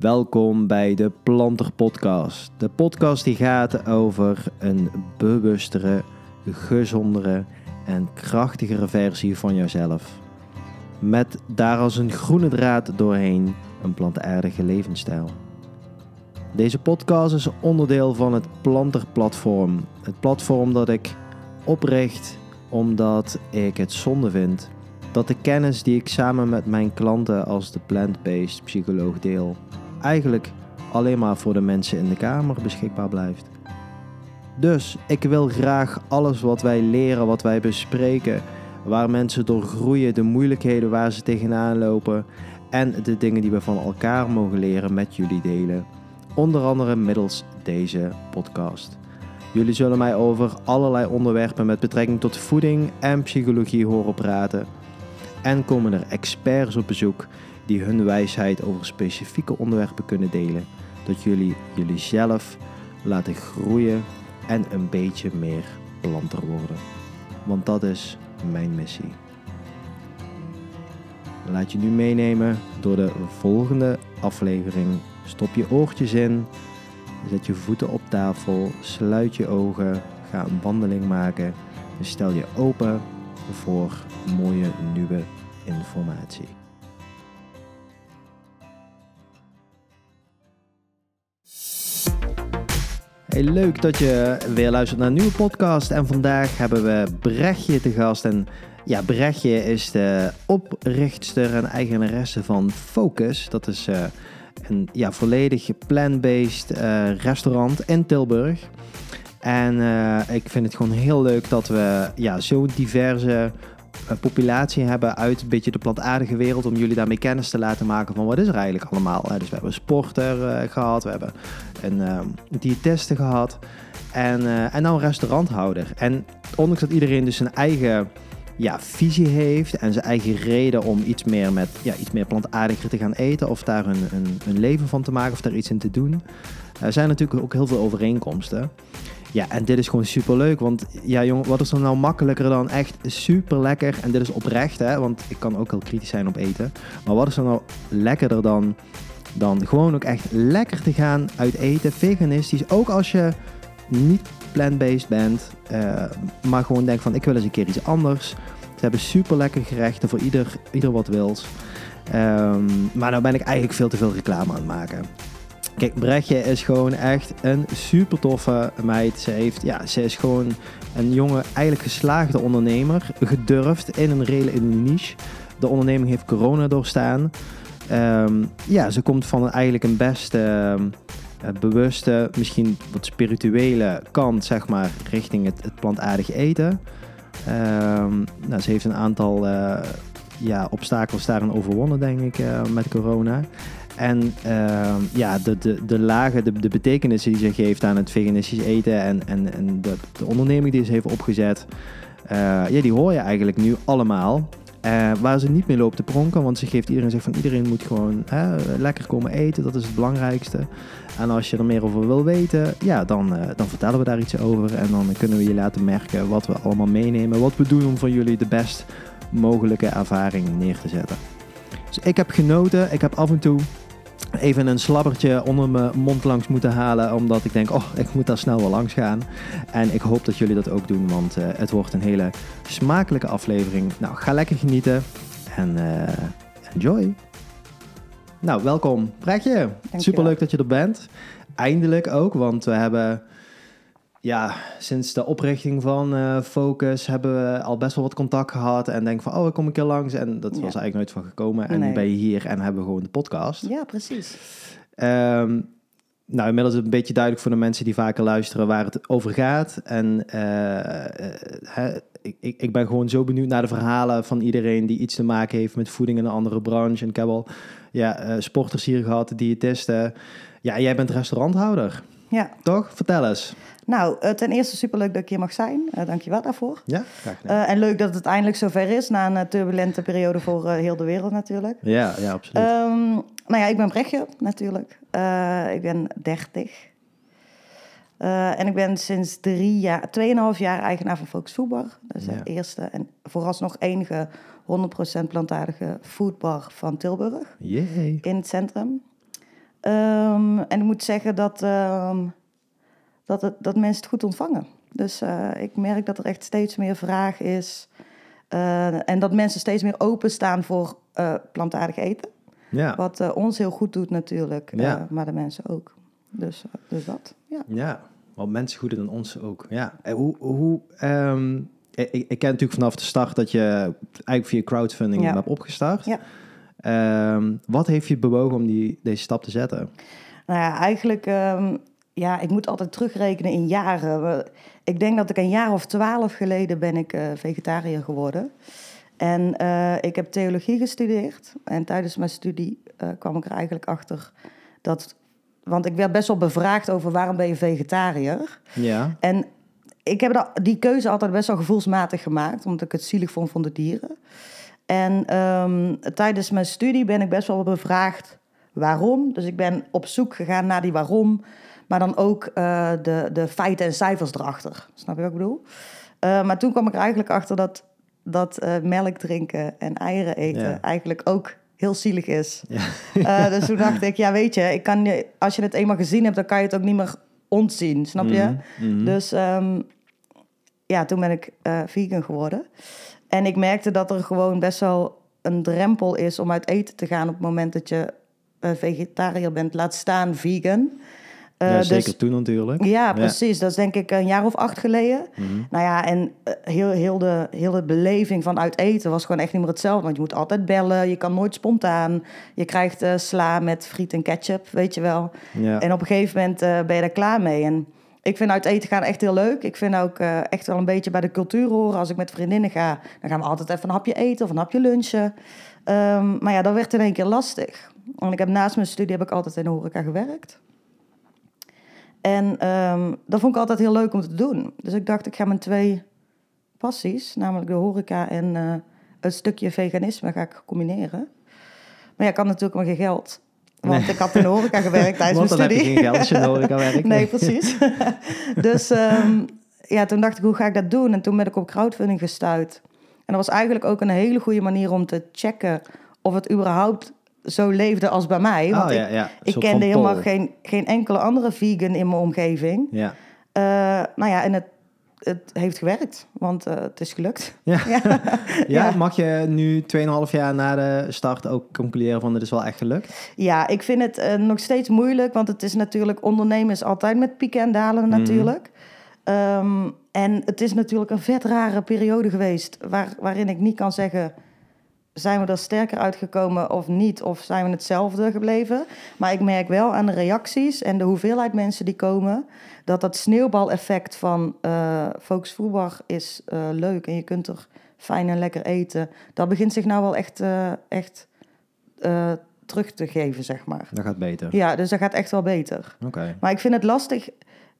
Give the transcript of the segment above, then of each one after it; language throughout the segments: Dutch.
Welkom bij de Planter Podcast. De podcast die gaat over een bewustere, gezondere en krachtigere versie van jezelf. Met daar als een groene draad doorheen een plantaardige levensstijl. Deze podcast is onderdeel van het Planter Platform. Het platform dat ik opricht omdat ik het zonde vind dat de kennis die ik samen met mijn klanten als de plant-based psycholoog deel, eigenlijk alleen maar voor de mensen in de kamer beschikbaar blijft. Dus ik wil graag alles wat wij leren, wat wij bespreken, waar mensen door groeien, de moeilijkheden waar ze tegenaan lopen en de dingen die we van elkaar mogen leren met jullie delen. Onder andere middels deze podcast. Jullie zullen mij over allerlei onderwerpen met betrekking tot voeding en psychologie horen praten. En komen er experts op bezoek die hun wijsheid over specifieke onderwerpen kunnen delen, dat jullie jullie zelf laten groeien en een beetje meer planter worden. Want dat is mijn missie. Laat je nu meenemen door de volgende aflevering. Stop je oortjes in, zet je voeten op tafel, sluit je ogen, ga een wandeling maken en stel je open voor mooie nieuwe informatie. Leuk dat je weer luistert naar een nieuwe podcast. En vandaag hebben we Brechtje te gast. En ja, Brechtje is de oprichtster en eigenaresse van Focus. Dat is uh, een ja, volledig plant-based uh, restaurant in Tilburg. En uh, ik vind het gewoon heel leuk dat we ja, zo'n diverse populatie hebben uit een beetje de plantaardige wereld. Om jullie daarmee kennis te laten maken van wat is er eigenlijk allemaal. Dus we hebben een sporter uh, gehad, we hebben een uh, diëtiste gehad en, uh, en nou een restauranthouder. En ondanks dat iedereen dus zijn eigen ja, visie heeft en zijn eigen reden om iets meer, met, ja, iets meer plantaardiger te gaan eten. Of daar een, een, een leven van te maken of daar iets in te doen. Er zijn natuurlijk ook heel veel overeenkomsten. Ja, en dit is gewoon super leuk. Want ja, jongen, wat is er nou makkelijker dan echt super lekker? En dit is oprecht, hè? Want ik kan ook heel kritisch zijn op eten. Maar wat is er nou lekkerder dan, dan gewoon ook echt lekker te gaan uit eten? Veganistisch. Ook als je niet plant-based bent, uh, maar gewoon denkt van ik wil eens een keer iets anders. Ze hebben super lekker gerechten voor ieder, ieder wat wils. Um, maar nou ben ik eigenlijk veel te veel reclame aan het maken. Kijk, Brechtje is gewoon echt een super toffe meid. Ze, heeft, ja, ze is gewoon een jonge, eigenlijk geslaagde ondernemer. Gedurfd in een een niche. De onderneming heeft corona doorstaan. Um, ja, ze komt van een, eigenlijk een best uh, bewuste, misschien wat spirituele kant, zeg maar, richting het, plantaardig eten. Um, nou, ze heeft een aantal uh, ja, obstakels daarin overwonnen, denk ik, uh, met corona. En uh, ja, de, de, de lagen, de, de betekenissen die ze geeft aan het veganistisch eten en, en, en de, de onderneming die ze heeft opgezet, uh, ja, die hoor je eigenlijk nu allemaal. Uh, waar ze niet mee loopt te pronken, want ze geeft iedereen zegt van iedereen moet gewoon lekker komen eten, dat is het belangrijkste. En als je er meer over wil weten, ja, dan, dan vertellen we daar iets over en dan kunnen we je laten merken wat we allemaal meenemen, wat we doen om voor jullie de best mogelijke ervaring neer te zetten. Dus ik heb genoten, ik heb af en toe even een slabbertje onder mijn mond langs moeten halen. Omdat ik denk, oh, ik moet daar snel wel langs gaan. En ik hoop dat jullie dat ook doen, want uh, het wordt een hele smakelijke aflevering. Nou, ga lekker genieten en uh, enjoy. Nou, welkom. Brechtje, superleuk dat je er bent. Eindelijk ook, want we hebben... Ja, sinds de oprichting van uh, Focus hebben we al best wel wat contact gehad. En denk van, oh, ik kom een keer langs. En dat was eigenlijk nooit van gekomen. En nee. nu ben je hier en hebben we gewoon de podcast. Ja, precies. Um, nou, inmiddels is het een beetje duidelijk voor de mensen die vaker luisteren waar het over gaat. En uh, uh, ik, ik ben gewoon zo benieuwd naar de verhalen van iedereen die iets te maken heeft met voeding in een andere branche. En ik heb al ja, sporters hier gehad, diëtisten. Ja, jij bent restauranthouder. Ja. Toch? Vertel eens. Nou, uh, ten eerste superleuk dat ik hier mag zijn. Uh, Dank je wel daarvoor. Ja, graag gedaan. Uh, en leuk dat het eindelijk zover is, na een turbulente periode voor heel de wereld natuurlijk. Ja, ja absoluut. Um, nou ja, ik ben Brechtje natuurlijk. ik ben 30. en ik ben sinds drie jaar, tweeënhalf jaar eigenaar van Focus Foodbar. Dat is ja. de eerste en vooralsnog enige 100% plantaardige foodbar van Tilburg. Yay. In het centrum. Ehm, en ik moet zeggen dat, ehm, dat, het, dat mensen het goed ontvangen. Dus eh, ik merk dat er echt steeds meer vraag is. eh, en dat mensen steeds meer openstaan voor eh, plantaardig eten. Ja. Wat ons heel goed doet natuurlijk, Ja. maar de mensen ook. Dus, dus dat, ja. Ja, want mensen goeder dan ons ook. Ja. En hoe, hoe, ehm, ik, ik ken natuurlijk vanaf de start dat je eigenlijk via crowdfunding Ja. hebt opgestart. Ja. Ehm, wat heeft je bewogen om die, deze stap te zetten? Nou ja, eigenlijk, ehm, ja, ik moet altijd terugrekenen in jaren. Ik denk dat ik een jaar of twaalf geleden ben ik eh, vegetariër geworden. En eh, ik heb theologie gestudeerd. En tijdens mijn studie eh, kwam ik er eigenlijk achter dat... Want ik werd best wel bevraagd over waarom ben je vegetariër. Ja. En ik heb dat, die keuze altijd best wel gevoelsmatig gemaakt, omdat ik het zielig vond van de dieren. En ehm, tijdens mijn studie ben ik best wel bevraagd waarom. Dus ik ben op zoek gegaan naar die waarom, maar dan ook eh, de, de feiten en cijfers erachter. Snap je wat ik bedoel? Eh, maar toen kwam ik er eigenlijk achter dat, dat eh, melk drinken en eieren eten Ja. eigenlijk ook heel zielig is. Ja. Dus toen dacht ik, ja weet je, ik kan je, als je het eenmaal gezien hebt, dan kan je het ook niet meer ontzien, snap je? Mhm, mhm. Dus ehm, ja, toen ben ik vegan geworden. En ik merkte dat er gewoon best wel een drempel is om uit eten te gaan op het moment dat je vegetariër bent, laat staan vegan. Eh, ja, dus- zeker toen natuurlijk. ja, precies. Dat is denk ik een jaar of acht geleden. Mhm. Nou ja, en eh, heel, heel, de, heel de beleving van uit eten was gewoon echt niet meer hetzelfde. Want je moet altijd bellen, je kan nooit spontaan. Je krijgt eh, sla met friet en ketchup, weet je wel. Ja. En op een gegeven moment eh, ben je daar klaar mee. En ik vind uit eten gaan echt heel leuk. Ik vind ook eh, echt wel een beetje bij de cultuur horen. Als ik met vriendinnen ga, dan gaan we altijd even een hapje eten of een hapje lunchen. Ehm, maar ja, dat werd in één keer lastig. Want ik heb naast mijn studie heb ik altijd in de horeca gewerkt. En ehm, dat vond ik altijd heel leuk om te doen. Dus ik dacht, ik ga mijn twee passies, namelijk de horeca en eh, het stukje veganisme, ga ik combineren. Maar ja, ik had natuurlijk maar geen geld. Want Nee. ik had in de horeca gewerkt tijdens Want mijn dan heb je studie. geen geld als je in de horeca werkt. Nee, precies. dus ehm, ja, toen dacht ik, hoe ga ik dat doen? En toen ben ik op crowdfunding gestuurd. En dat was eigenlijk ook een hele goede manier om te checken of het überhaupt zo leefde als bij mij. Want Oh, ik, ja, ja. Een ik soort kende helemaal geen, geen enkele andere vegan in mijn omgeving. Ja. Eh, nou ja, en het, het heeft gewerkt, want eh, het is gelukt. Ja. Ja. Mag je nu 2,5 jaar na de start ook concluderen van dit is wel echt gelukt? Ja, ik vind het eh, nog steeds moeilijk, want het is natuurlijk ondernemen is altijd met pieken en dalen Mhm. natuurlijk. Ehm, en het is natuurlijk een vet rare periode geweest, waar, waarin ik niet kan zeggen, zijn we er sterker uitgekomen of niet, of zijn we hetzelfde gebleven. Maar ik merk wel aan de reacties en de hoeveelheid mensen die komen, dat dat sneeuwbaleffect van Focus Voetbar is eh, leuk en je kunt er fijn en lekker eten. Dat begint zich nou wel echt, eh, echt terug te geven, zeg maar. Dat gaat beter. Ja, dus dat gaat echt wel beter. Oké. Maar ik vind het lastig.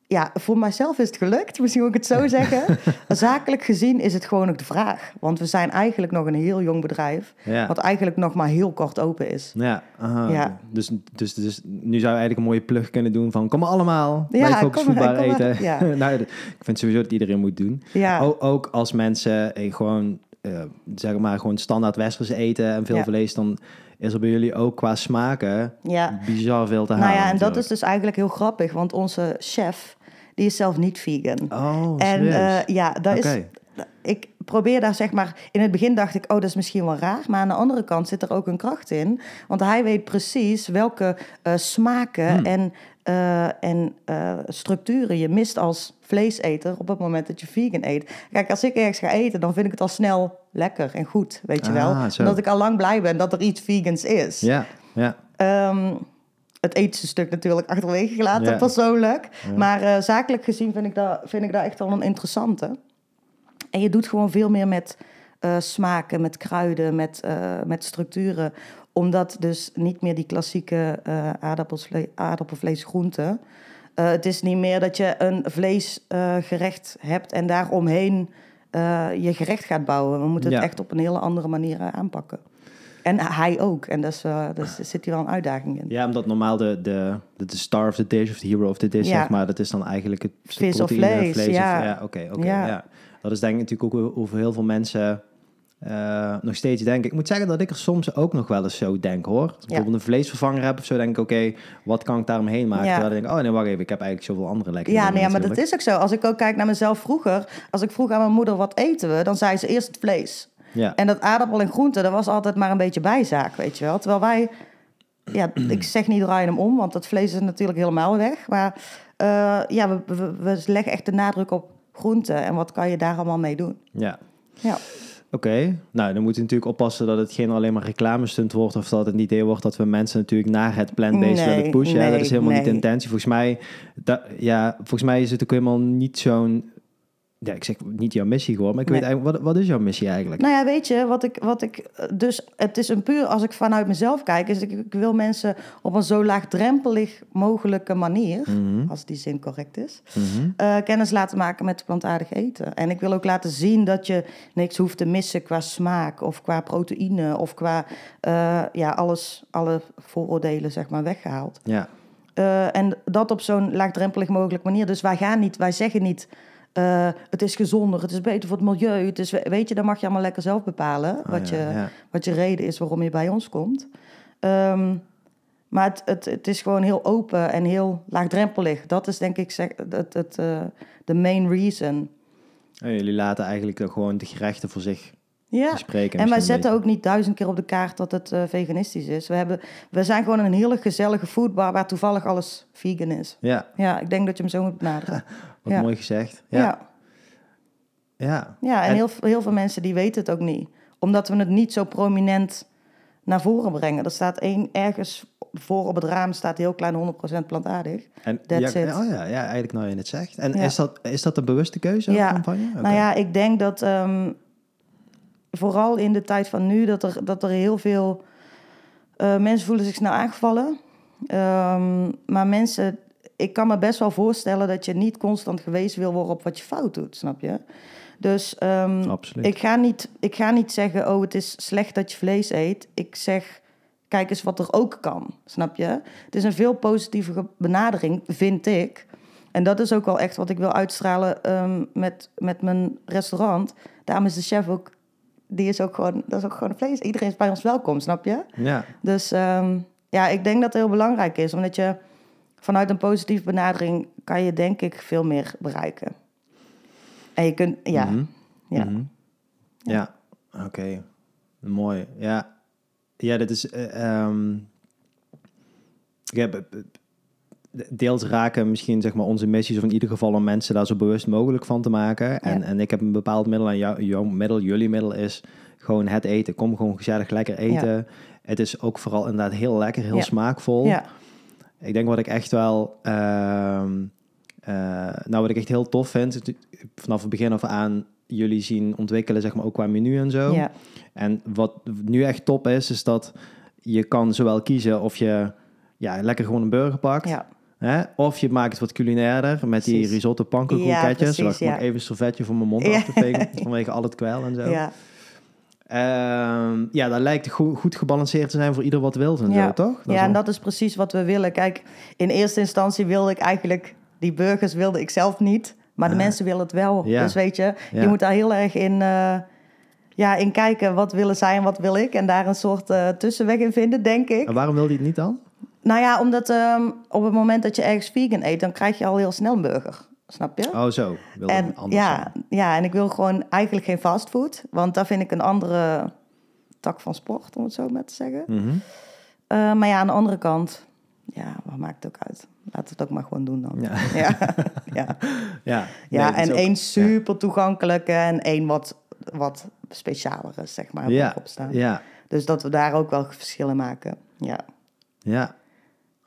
Ja, voor mijzelf is het gelukt, misschien moet ik het zo zeggen. Zakelijk gezien is het gewoon ook de vraag. Want we zijn eigenlijk nog een heel jong bedrijf, Ja. wat eigenlijk nog maar heel kort open is. Ja, aha. Ja. Dus, dus, dus nu zou je eigenlijk een mooie plug kunnen doen van kom allemaal Ja, bij Focus Voetbal eten. Ja. nou, ik vind sowieso dat iedereen moet doen. Ja, Ook, ook als mensen eh, gewoon, eh, zeg maar, gewoon standaard westers eten en veel vlees, dan is er bij jullie ook qua smaken ja. bizar veel te halen. Nou ja, en dat is dus eigenlijk heel grappig, want onze chef, die is zelf niet vegan. Oh, en eh, ja, dat is. Ik probeer daar zeg maar. In het begin dacht ik, oh, dat is misschien wel raar. Maar aan de andere kant zit er ook een kracht in. Want hij weet precies welke eh, smaken Hmm. en, eh, en structuren je mist als vleeseter op het moment dat je vegan eet. Kijk, als ik ergens ga eten, dan vind ik het al snel lekker en goed, weet je wel. Ah, zo. Omdat ik al lang blij ben dat er iets vegans is. Ja, ja. Ehm, het ethische stuk natuurlijk achterwege gelaten, Ja. persoonlijk. Maar eh, zakelijk gezien vind ik, dat, vind ik dat echt wel een interessante. En je doet gewoon veel meer met eh, smaken, met kruiden, met, eh, met structuren. Omdat dus niet meer die klassieke aardappelvlees groenten. Eh, het is niet meer dat je een vleesgerecht hebt en daaromheen je gerecht gaat bouwen. We moeten het Ja. echt op een hele andere manier aanpakken. En hij ook. En dus, eh dus zit hier wel een uitdaging in. Ja, omdat normaal de, de, de, star of the dish of de hero of the dish, Ja. zeg maar, dat is dan eigenlijk het Vis of vlees, of- ja. ja, oké, oké, Ja. ja. Dat is denk ik natuurlijk ook over heel veel mensen eh, nog steeds denk. Ik moet zeggen dat ik er soms ook nog wel eens zo denk hoor. Als ik bijvoorbeeld een vleesvervanger heb of zo, denk ik oké, wat kan ik daaromheen maken? Ja. Terwijl ik denk, oh nee, wacht even, ik heb eigenlijk zoveel andere lekkere Ja, nee, maar dat is ook zo. Als ik ook kijk naar mezelf vroeger, als ik vroeg aan mijn moeder wat eten we, dan zei ze eerst het vlees. Ja. En dat aardappel en groente, dat was altijd maar een beetje bijzaak, weet je wel. Terwijl wij, ja, ik zeg niet draai hem om, want dat vlees is natuurlijk helemaal weg. Maar eh, ja, we, we, we leggen echt de nadruk op groente en wat kan je daar allemaal mee doen. ja. Ja, Oké, nou dan moet je natuurlijk oppassen dat het geen alleen maar reclamestunt wordt of dat het idee wordt dat we mensen natuurlijk naar het plant-based Nee, willen pushen. hè. dat is helemaal niet de intentie. Volgens mij, ja, volgens mij is het ook helemaal niet zo'n, ja, ik zeg niet jouw missie gewoon, maar ik Nee. weet eigenlijk, wat, wat is jouw missie eigenlijk? Nou ja, weet je, wat ik, wat ik dus, het is een puur, als ik vanuit mezelf kijk, is ik, ik wil mensen op een zo laagdrempelig mogelijke manier, Mhm, als die zin correct is, mhm. eh, kennis laten maken met plantaardig eten. En ik wil ook laten zien dat je niks hoeft te missen qua smaak of qua proteïne of qua, eh, ja, alles, alle vooroordelen zeg maar weggehaald. Ja, Eh, en dat op zo'n laagdrempelig mogelijk manier. Dus wij gaan niet, wij zeggen niet, eh, het is gezonder, het is beter voor het milieu. Het is, weet je, dan mag je allemaal lekker zelf bepalen Oh, wat, ja, je, ja. wat je reden is waarom je bij ons komt. Ehm, maar het, het, het is gewoon heel open en heel laagdrempelig. Dat is denk ik zeg, het, het, eh, de main reason. En jullie laten eigenlijk gewoon de gerechten voor zich Ja, spreken. en wij zetten ook niet duizend keer op de kaart dat het eh, veganistisch is. We, hebben, we zijn gewoon een hele gezellige foodbar waar toevallig alles vegan is. Ja, Ja, ik denk dat je hem zo moet benaderen. wat Ja. mooi gezegd. Ja, Ja, ja. ja. en, heel, heel veel mensen die weten het ook niet. Omdat we het niet zo prominent naar voren brengen. Er staat één ergens voor op het raam staat heel klein 100% plantaardig. En, That's ja, it. Oh ja, ja, eigenlijk nou je het zegt. En Ja. is, dat, is dat een bewuste keuze Ja. je? Oké. Nou ja, ik denk dat ehm, vooral in de tijd van nu... dat er, dat er heel veel... eh, mensen voelen zich snel aangevallen. Ehm, maar mensen... Ik kan me best wel voorstellen dat je niet constant gewezen wil worden op wat je fout doet, snap je? Dus ehm, ik, ga niet, ik ga niet zeggen, oh, het is slecht dat je vlees eet. Ik zeg, kijk eens wat er ook kan, snap je? Het is een veel positieve benadering, vind ik. En dat is ook wel echt wat ik wil uitstralen ehm, met, met mijn restaurant. Daarom is de chef ook, die is ook gewoon, dat is ook gewoon vlees. Iedereen is bij ons welkom, snap je? Ja, Dus ehm, ja, ik denk dat het heel belangrijk is, omdat je vanuit een positieve benadering kan je denk ik veel meer bereiken. En je kunt, ja, Mhm. ja. Mhm. Ja, oké. Mooi. Ja. Ja, dit is... ja, b- b- deels raken misschien zeg maar onze missies... of in ieder geval om mensen daar zo bewust mogelijk van te maken. En, en ik heb een bepaald middel en jou, jouw middel, jullie middel is gewoon het eten. Kom gewoon gezellig lekker eten. Het is ook vooral inderdaad heel lekker, heel Ja. smaakvol. ja. Ik denk wat ik echt wel, ehm, eh, nou wat ik echt heel tof vind, vanaf het begin af aan jullie zien ontwikkelen, zeg maar ook qua menu en zo. ja. En wat nu echt top is, is dat je kan zowel kiezen of je ja, lekker gewoon een burger pakt, ja. hè, of je maakt het wat culinairder met die risotto Ja, pankoekoeketjes. precies, ik ja. even een servetje voor mijn mond Ja. af te vegen, vanwege al het kwijl en zo. Ja. Ehm, ja, dat lijkt goed, goed gebalanceerd te zijn voor ieder wat wil en Ja. zo, toch? ja, en wel- dat is precies wat we willen. Kijk, in eerste instantie wilde ik eigenlijk... Die burgers wilde ik zelf niet. Maar de Ah. mensen willen het wel. Ja. Dus weet je, je moet daar heel erg in, eh, ja, in kijken. Wat willen zij en wat wil ik? En daar een soort eh, tussenweg in vinden, denk ik. En waarom wil hij het niet dan? Nou ja, omdat ehm, op het moment dat je ergens vegan eet... dan krijg je al heel snel een burger. Snap je? Oh, zo. Wil en, ja, ja, en ik wil gewoon eigenlijk geen fastfood. Want daar vind ik een andere tak van sport, om het zo maar te zeggen. Mhm. Eh, maar ja, aan de andere kant, ja, wat maakt het ook uit? Laten we het ook maar gewoon doen dan. Ja. ja, ja. Ja, nee, en ook- één super toegankelijke en één wat, wat specialere, zeg maar, Ja, op staan. ja, Dus dat we daar ook wel verschillen maken. Ja, ja.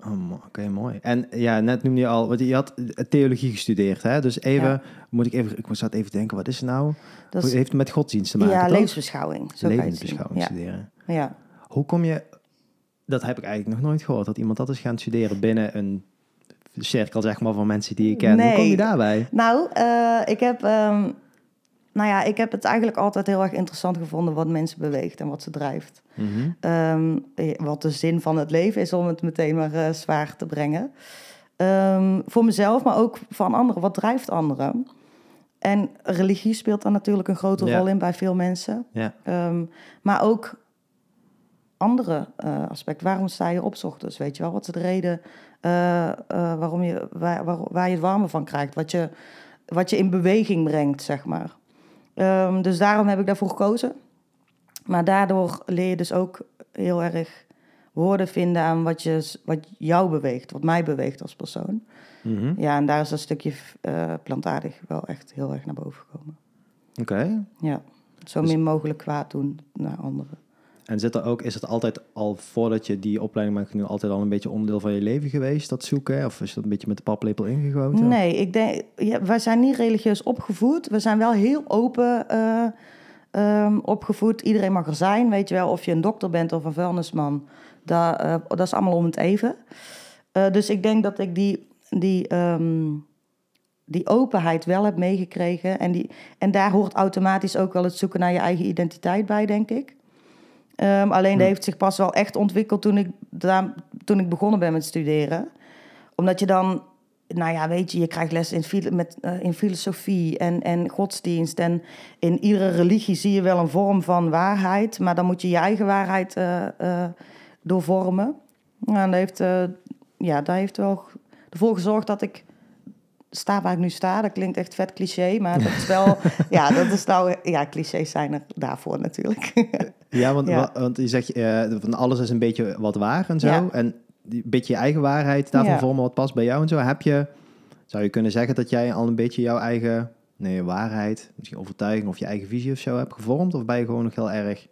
Oh, Oké, mooi. En ja, net noemde je al, want je had theologie gestudeerd, hè? Dus even, Ja. moet ik even, ik dat even denken, wat is het nou? dat Het is, heeft met godsdienst te maken, ja toch? levensbeschouwing. Zo het. Levensbeschouwing Ja, studeren. ja. Hoe kom je, dat heb ik eigenlijk nog nooit gehoord, dat iemand dat is gaan studeren binnen een cirkel, zeg maar, van mensen die je kent. Hoe kom je daarbij? Nou, eh, ik heb... ehm, nou ja, ik heb het eigenlijk altijd heel erg interessant gevonden wat mensen beweegt en wat ze drijft. Mhm. Ehm, eh, wat de zin van het leven is, om het meteen maar eh, zwaar te brengen. Ehm, voor mezelf, maar ook van anderen. Wat drijft anderen? en religie speelt daar natuurlijk een grote Ja. rol in bij veel mensen. Ja. Ehm, maar ook andere eh, aspecten. Waarom sta je op ochtends, weet je wel? Wat is de reden waarom je, waar, waar, waar je het warme van krijgt? Wat je, wat je in beweging brengt, zeg maar. Ehm, dus daarom heb ik daarvoor gekozen. Maar daardoor leer je dus ook heel erg woorden vinden aan wat, je, wat jou beweegt, wat mij beweegt als persoon. Mhm. Ja, en daar is dat stukje eh, plantaardig wel echt heel erg naar boven gekomen. Oké. Ja, zo Dus- min mogelijk kwaad doen naar anderen. En zit er ook, is het altijd al voordat je die opleiding maakt nu altijd al een beetje onderdeel van je leven geweest, dat zoeken? Of is dat een beetje met de paplepel ingegoten? Nee, ik denk, ja, wij zijn niet religieus opgevoed. We zijn wel heel open eh, ehm, opgevoed. Iedereen mag er zijn, weet je wel. Of je een dokter bent of een vuilnisman, dat, eh, dat is allemaal om het even. Eh, dus ik denk dat ik die, die, ehm, die openheid wel heb meegekregen. En, die, en daar hoort automatisch ook wel het zoeken naar je eigen identiteit bij, denk ik. Ehm, alleen dat heeft zich pas wel echt ontwikkeld toen ik, daar, toen ik begonnen ben met studeren. Omdat je dan, nou ja, weet je, je krijgt les in, met, eh, in filosofie en, en godsdienst. En in iedere religie zie je wel een vorm van waarheid. Maar dan moet je je eigen waarheid eh eh, doorvormen. En dat heeft, ja, dat heeft wel ervoor gezorgd dat ik sta waar ik nu sta. Dat klinkt echt vet cliché, maar dat is wel... ja, dat is nou... Ja, clichés zijn er daarvoor natuurlijk. Ja, want, Ja. want je zegt eh, van alles is een beetje wat waar en zo. Ja. En die beetje je eigen waarheid, daarvan Ja. vormen wat past bij jou en zo. Heb je, zou je kunnen zeggen dat jij al een beetje jouw eigen nee, waarheid, misschien overtuiging of je eigen visie of zo hebt gevormd? Of ben je gewoon nog heel erg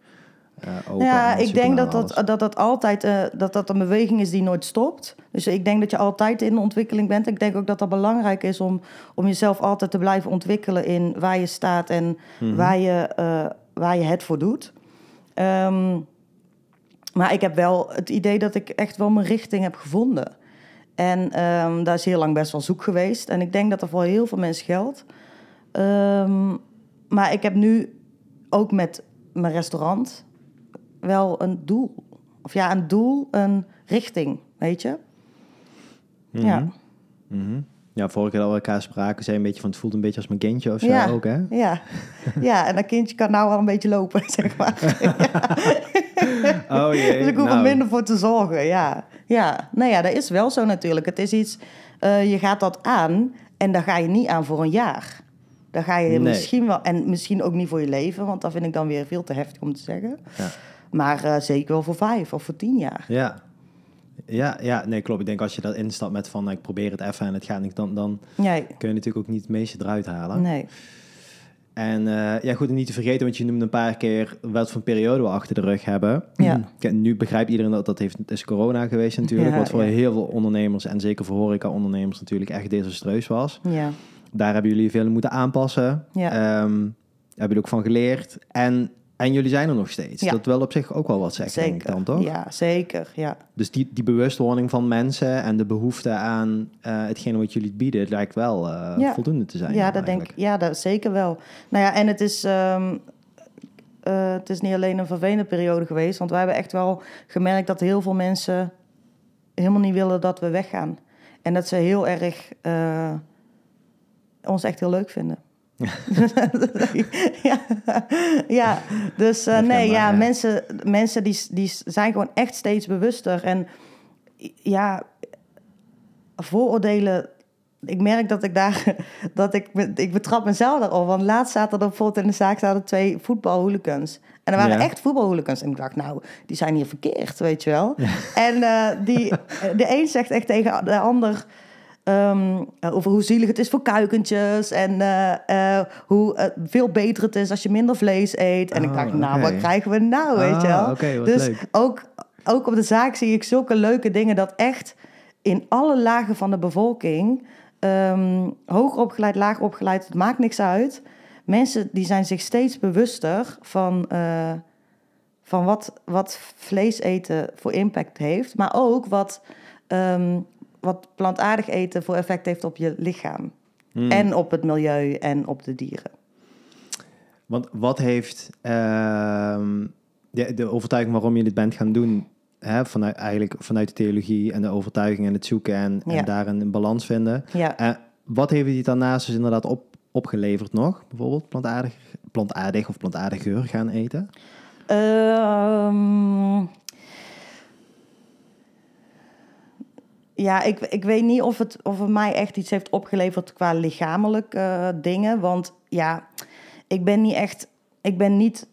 eh open? ja, ik denk dat dat, alles? dat, dat altijd eh, dat dat een beweging is die nooit stopt. Dus ik denk dat je altijd in de ontwikkeling bent. Ik denk ook dat dat belangrijk is om, om jezelf altijd te blijven ontwikkelen in waar je staat en Mhm. waar, je, eh, waar je het voor doet. Ehm, maar ik heb wel het idee dat ik echt wel mijn richting heb gevonden. En ehm, daar is heel lang best wel zoek geweest. En ik denk dat dat voor heel veel mensen geldt. Ehm, maar ik heb nu ook met mijn restaurant wel een doel. Of ja, een doel, een richting, weet je? Ja. Mhm. Ja, vorige keer dat we elkaar spraken, zei een beetje van het voelt een beetje als mijn kindje of zo Ja. ook, hè? Ja. ja, en dat kindje kan nou al een beetje lopen, zeg maar. Oh jee. Dus ik hoef er nou. minder voor te zorgen, ja. Ja, nou ja, dat is wel zo natuurlijk. Het is iets, eh, je gaat dat aan en daar ga je niet aan voor een jaar. Dan ga je Nee. misschien wel, en misschien ook niet voor je leven, want dat vind ik dan weer veel te heftig om te zeggen. Ja. Maar eh, zeker wel voor vijf of voor tien jaar. Ja. Ja, ja, nee, klopt. Ik denk als je dat instapt met van, ik probeer het even en het gaat niet, dan, dan Nee, kun je natuurlijk ook niet het meeste eruit halen. nee. En eh, ja, goed, en niet te vergeten, want je noemde een paar keer wat voor periode we achter de rug hebben. Ja. Kijk, nu begrijpt iedereen dat dat heeft, is corona geweest natuurlijk, Ja, wat voor ja. heel veel ondernemers en zeker voor horeca-ondernemers natuurlijk echt desastreus was. Ja, Daar hebben jullie veel moeten aanpassen. Ja. Ehm, hebben jullie ook van geleerd. En, en jullie zijn er nog steeds. Ja. Dat wil op zich ook wel wat zeggen, denk ik dan, toch? Ja, zeker, ja. Dus die, die bewustwording van mensen en de behoefte aan eh hetgene wat jullie bieden, het lijkt wel eh, Ja. voldoende te zijn. Ja, dat denk ik. Ja, dat zeker wel. Nou ja, en het is, ehm, eh, het is niet alleen een vervelende periode geweest, want wij hebben echt wel gemerkt dat heel veel mensen helemaal niet willen dat we weggaan. En dat ze heel erg ons echt heel leuk vinden. Ja, ja, dus eh, nee, ja, ja. mensen, mensen die, die zijn gewoon echt steeds bewuster. En ja, vooroordelen. Ik merk dat ik daar, dat ik, ik betrap mezelf daarop. Want laatst zaten er bijvoorbeeld in de zaak zaten twee voetbalhooligans. En er waren Ja. echt voetbalhooligans. En ik dacht, nou, die zijn hier verkeerd, weet je wel. En eh, die, de een zegt echt tegen de ander... ehm, over hoe zielig het is voor kuikentjes. En eh, eh, hoe eh, veel beter het is als je minder vlees eet. En ik Oh, dacht, nou, oké. wat krijgen we nou, weet je Ah, wel. oké, wat dus leuk. ook, ook op de zaak zie ik zulke leuke dingen... dat echt in alle lagen van de bevolking... ehm hoger opgeleid, lager opgeleid, het maakt niks uit. Mensen die zijn zich steeds bewuster van, eh, van wat, wat vlees eten voor impact heeft. Maar ook wat, ehm, wat plantaardig eten voor effect heeft op je lichaam. Hmm. En op het milieu en op de dieren. Want wat heeft ehm, de, de overtuiging waarom je dit bent gaan doen, hè, vanuit, eigenlijk vanuit de theologie en de overtuiging en het zoeken en, Ja. en daarin een balans vinden. Ja. Eh, wat heeft je daarnaast dus inderdaad op, opgeleverd nog? Bijvoorbeeld plantaardig, plantaardig of plantaardig geur gaan eten? Ehm, ja, ik, ik weet niet of het, of het mij echt iets heeft opgeleverd qua lichamelijk eh, dingen. Want ja, ik ben niet echt... Ik ben niet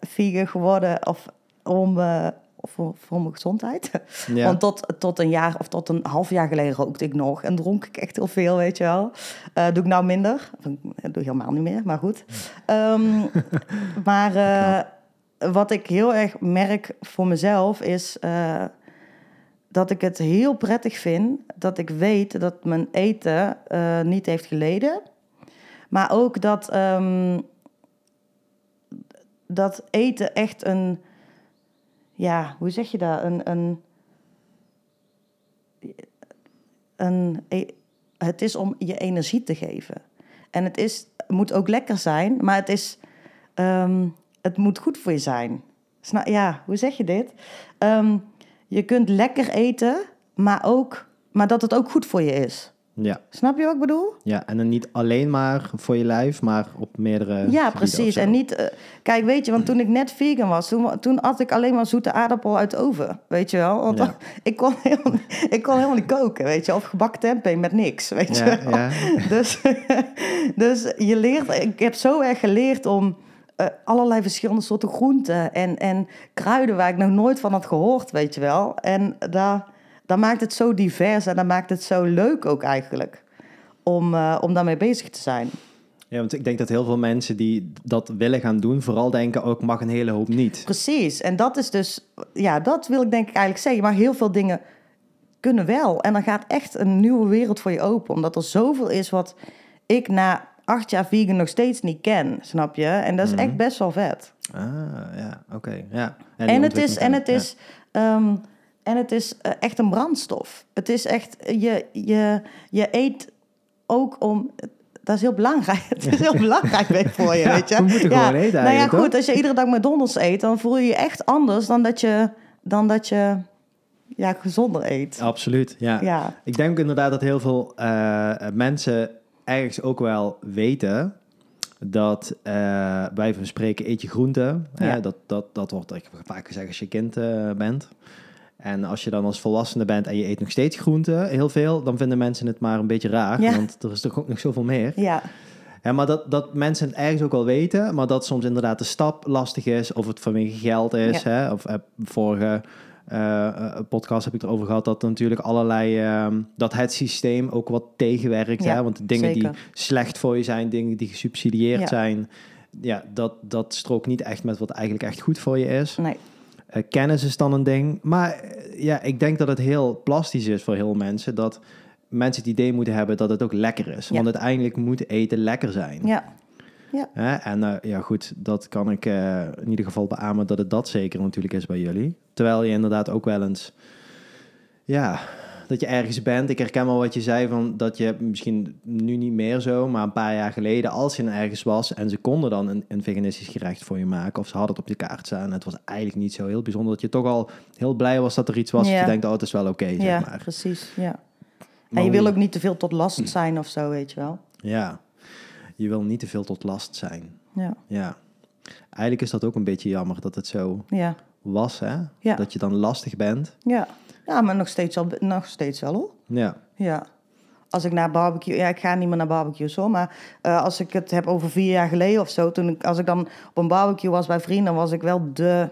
vegan geworden of om... eh, voor, voor mijn gezondheid. Ja. Want tot, tot een jaar of tot een half jaar geleden rookte ik nog. En dronk ik echt heel veel, weet je wel. Doe ik nou minder. Of, doe ik helemaal niet meer, maar goed. Ehm, maar wat ik heel erg merk voor mezelf is... dat ik het heel prettig vind dat ik weet dat mijn eten eh, niet heeft geleden. Maar ook dat, ehm, dat eten echt een... Ja, hoe zeg je dat? Een... een, een e- het is om je energie te geven. En het is, moet ook lekker zijn, maar het is... ehm, het moet goed voor je zijn. Ja, hoe zeg je dit? Ehm, je kunt lekker eten, maar, ook, maar dat het ook goed voor je is. Ja, Snap je wat ik bedoel? ja, en dan niet alleen maar voor je lijf, maar op meerdere ja, precies. En niet... eh, kijk, weet je, want toen ik net vegan was... Toen, toen at ik alleen maar zoete aardappel uit de oven. Weet je wel? Want Ja. ik, kon helemaal, niet- ik kon helemaal niet koken, weet je. Of gebakken tempeh met niks, weet je wel. ja. Dus, dus je leert... Ik heb zo erg geleerd om... eh, allerlei verschillende soorten groenten en, en kruiden waar ik nog nooit van had gehoord, weet je wel. En daar, daar maakt het zo divers en dat maakt het zo leuk ook eigenlijk om, eh, om daarmee bezig te zijn. Ja, want ik denk dat heel veel mensen die dat willen gaan doen, vooral denken ook mag een hele hoop niet. Precies, en dat is dus, ja, dat wil ik denk ik eigenlijk zeggen. Maar heel veel dingen kunnen wel. En dan gaat echt een nieuwe wereld voor je open. Omdat er zoveel is wat ik na acht jaar vegan nog steeds niet ken, snap je? En dat is echt best wel vet. Ah, ja, oké. ja. En het is, en ontwikkeling, het ja. is, en het is eh, echt een brandstof. Het is echt, je, je, je eet ook om. Dat is heel belangrijk. Het is heel belangrijk weet voor je, Ja, weet je. we moeten gewoon eten Nou ja, goed. Als je iedere dag McDonald's eet, dan voel je je echt anders dan dat je, dan dat je ja, gezonder eet. Absoluut, ja. Ja. Ik denk inderdaad dat heel veel eh, mensen ergens ook wel weten dat eh bij van spreken eet je groenten. Ja. Dat, dat, dat wordt echt vaak gezegd als je kind eh, bent. En als je dan als volwassene bent en je eet nog steeds groenten, heel veel, dan vinden mensen het maar een beetje raar. Ja. Want er is toch ook nog zoveel meer. Ja, Ja, maar dat, dat mensen het ergens ook wel weten, maar dat soms inderdaad de stap lastig is, of het vanwege geld is. Hè? Of heb vorige eh, eh, podcast heb ik erover gehad dat er natuurlijk allerlei, ehm, dat het systeem ook wat tegenwerkt. Ja, hè? Want de dingen zeker. die slecht voor je zijn, dingen die gesubsidieerd Ja. zijn, ja, dat, dat strookt niet echt met wat eigenlijk echt goed voor je is. nee. Eh, kennis is dan een ding. Maar ja, ik denk dat het heel plastisch is voor heel mensen. Dat mensen het idee moeten hebben dat het ook lekker is. Ja. Want uiteindelijk moet eten lekker zijn. Ja, Hè? En eh, ja, goed, dat kan ik eh, in ieder geval beamen dat het dat zeker natuurlijk is bij jullie. Terwijl je inderdaad ook wel eens, ja, dat je ergens bent. Ik herken wel wat je zei van dat je misschien nu niet meer zo, maar een paar jaar geleden, als je ergens was en ze konden dan een, een veganistisch gerecht voor je maken, of ze hadden het op je kaart staan. Het was eigenlijk niet zo heel bijzonder dat je toch al heel blij was dat er iets was. Dat Ja. je denkt, oh, het is wel oké, ja zeg maar. precies. Ja. Maar En je wil ook niet te veel tot last zijn of zo, weet je wel. Ja, je wil niet te veel tot last zijn. Ja, Ja. Eigenlijk is dat ook een beetje jammer dat het zo ja, was, hè? Ja. Dat je dan lastig bent. ja. Ja, maar nog steeds wel, nog steeds wel hoor. Ja, Ja. Als ik naar barbecue... Ja, ik ga niet meer naar barbecues hoor. Maar eh, als ik het heb over vier jaar geleden of zo... Toen ik, als ik dan op een barbecue was bij vrienden... was ik wel de...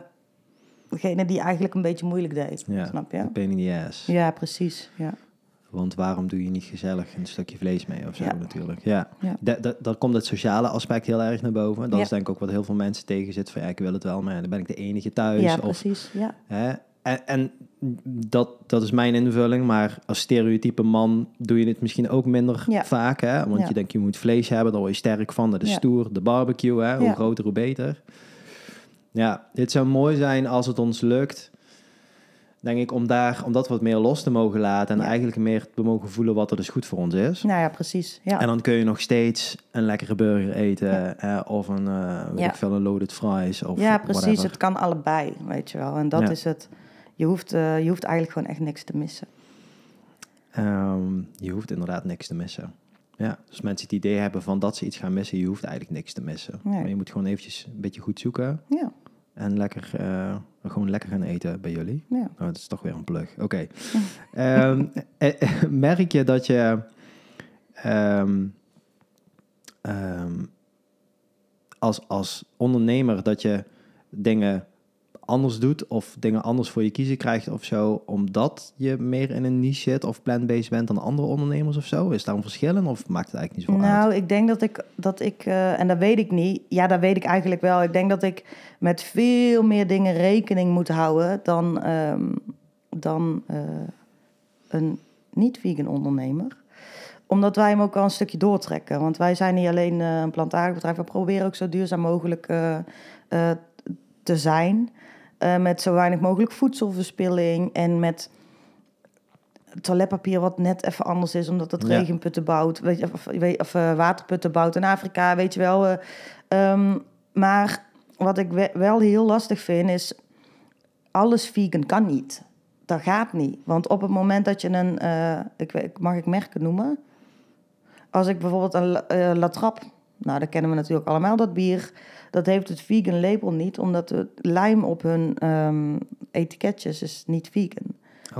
Degene die eigenlijk een beetje moeilijk deed. ja. Snap je? Pain in the ass. Ja, precies. Ja. Want waarom doe je niet gezellig een stukje vlees mee of zo Ja. natuurlijk. Ja. Ja. Da- da- daar komt het sociale aspect heel erg naar boven. Dat Ja. is denk ik ook wat heel veel mensen tegen zit. Van ja, ik wil het wel, maar dan ben ik de enige thuis. ja, of, precies. Ja. hè? En, en dat, dat is mijn invulling. Maar als stereotype man doe je het misschien ook minder vaak. Hè? Want je denkt, je moet vlees hebben. Daar word je sterk van. Dat is stoer. De barbecue, hè? hoe groter, hoe beter. Ja, dit zou mooi zijn als het ons lukt denk ik, om, daar, om dat wat meer los te mogen laten. En Ja. eigenlijk meer te mogen voelen wat er dus goed voor ons is. Nou ja, precies. Ja. En dan kun je nog steeds een lekkere burger eten. Ja. eh, of een, weet Ja. ik veel, een loaded fries. Of ja, precies. whatever. Het kan allebei, weet je wel. En dat is het. Je hoeft, eh, je hoeft eigenlijk gewoon echt niks te missen. Ehm, je hoeft inderdaad niks te missen. Ja, dus mensen het idee hebben van dat ze iets gaan missen, je hoeft eigenlijk niks te missen. Nee. Maar je moet gewoon eventjes een beetje goed zoeken Ja, en lekker, eh, gewoon lekker gaan eten bij jullie. ja. Oh, dat is toch weer een plug. Oké. Ehm, eh, eh, merk je dat je ehm, ehm, als, als ondernemer dat je dingen anders doet of dingen anders voor je kiezen krijgt of zo, omdat je meer in een niche zit of plant-based bent dan andere ondernemers of zo? Is daar een verschil in of maakt het eigenlijk niet zo uit? Nou, ik denk dat ik, dat ik eh, en dat weet ik niet. Ja, dat weet ik eigenlijk wel. Ik denk dat ik met veel meer dingen rekening moet houden dan, ehm, dan eh, een niet-vegan ondernemer. Omdat wij hem ook al een stukje doortrekken. Want wij zijn niet alleen eh, een plantaardig bedrijf, we proberen ook zo duurzaam mogelijk te zijn. Eh, met zo weinig mogelijk voedselverspilling en met toiletpapier wat net even anders is, omdat het Ja. regenputten bouwt, weet je, of, of eh, waterputten bouwt in Afrika, weet je wel. eh. Ehm, maar wat ik we- wel heel lastig vind is, alles vegan kan niet. Dat gaat niet. Want op het moment dat je een, ik mag ik merken noemen? Als ik bijvoorbeeld een La- La Trappe, nou dat kennen we natuurlijk allemaal, dat bier, dat heeft het vegan label niet, omdat de lijm op hun ehm, etiketjes is niet vegan.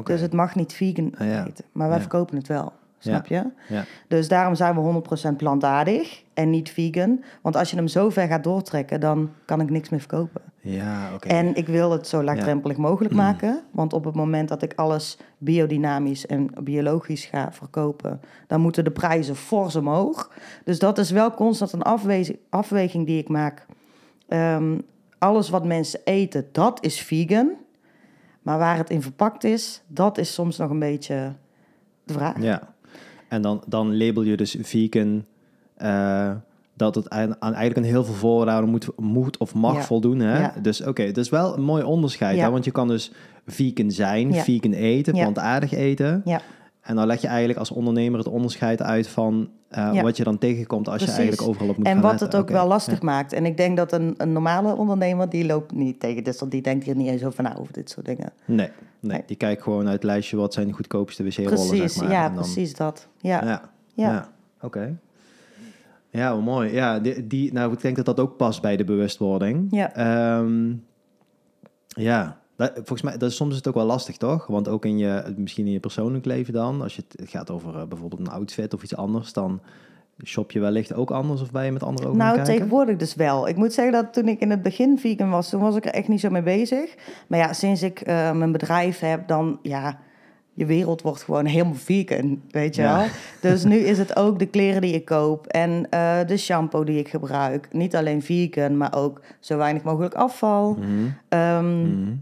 Dus het mag niet vegan Ah, ja. eten. Maar wij Ja. verkopen het wel. Snap je? Ja. Dus daarom zijn we 100% plantaardig en niet vegan. Want als je hem zo ver gaat doortrekken, dan kan ik niks meer verkopen. Ja, oké. En ik wil het zo laagdrempelig mogelijk maken. Want op het moment dat ik alles biodynamisch en biologisch ga verkopen, dan moeten de prijzen fors omhoog. Dus dat is wel constant een afweging die ik maak. Ehm, alles wat mensen eten, dat is vegan. Maar waar het in verpakt is, dat is soms nog een beetje de vraag. Ja. En dan, dan label je dus vegan eh, dat het aan, aan eigenlijk een heel veel voorwaarden moet, moet of mag Ja. voldoen. Hè? Ja. Dus oké, het is wel een mooi onderscheid. Ja. Hè? Want je kan dus vegan zijn, vegan eten, plantaardig eten. Ja. En dan leg je eigenlijk als ondernemer het onderscheid uit van eh, wat je dan tegenkomt als Precies. je eigenlijk overal op moet En gaan wat letten. het ook wel lastig maakt. En ik denk dat een, een normale ondernemer, die loopt niet tegen soort, die denkt hier niet eens over na over dit soort dingen. Nee, nee, die kijkt gewoon uit het lijstje wat zijn de goedkoopste wc-rollen, Precies, zeg maar. ja, En dan- precies dat. Ja, Ja, ja. Ja. oké. Ja, wel mooi. Ja, die, die, nou, ik denk dat dat ook past bij de bewustwording. Ja. Ehm, ja, dat, volgens mij, dat is soms is het ook wel lastig, toch? Want ook in je, misschien in je persoonlijk leven dan, als je het, gaat over eh, bijvoorbeeld een outfit of iets anders, dan shop je wellicht ook anders of ben je met andere ogen Nou, tegenwoordig dus wel. Ik moet zeggen dat toen ik in het begin vegan was, toen was ik er echt niet zo mee bezig. Maar ja, sinds ik eh, mijn bedrijf heb, dan ja, je wereld wordt gewoon helemaal vegan, weet je Ja. wel. Dus nu is het ook de kleren die ik koop en eh, de shampoo die ik gebruik. Niet alleen vegan, maar ook zo weinig mogelijk afval. Mhm, Ehm, mhm.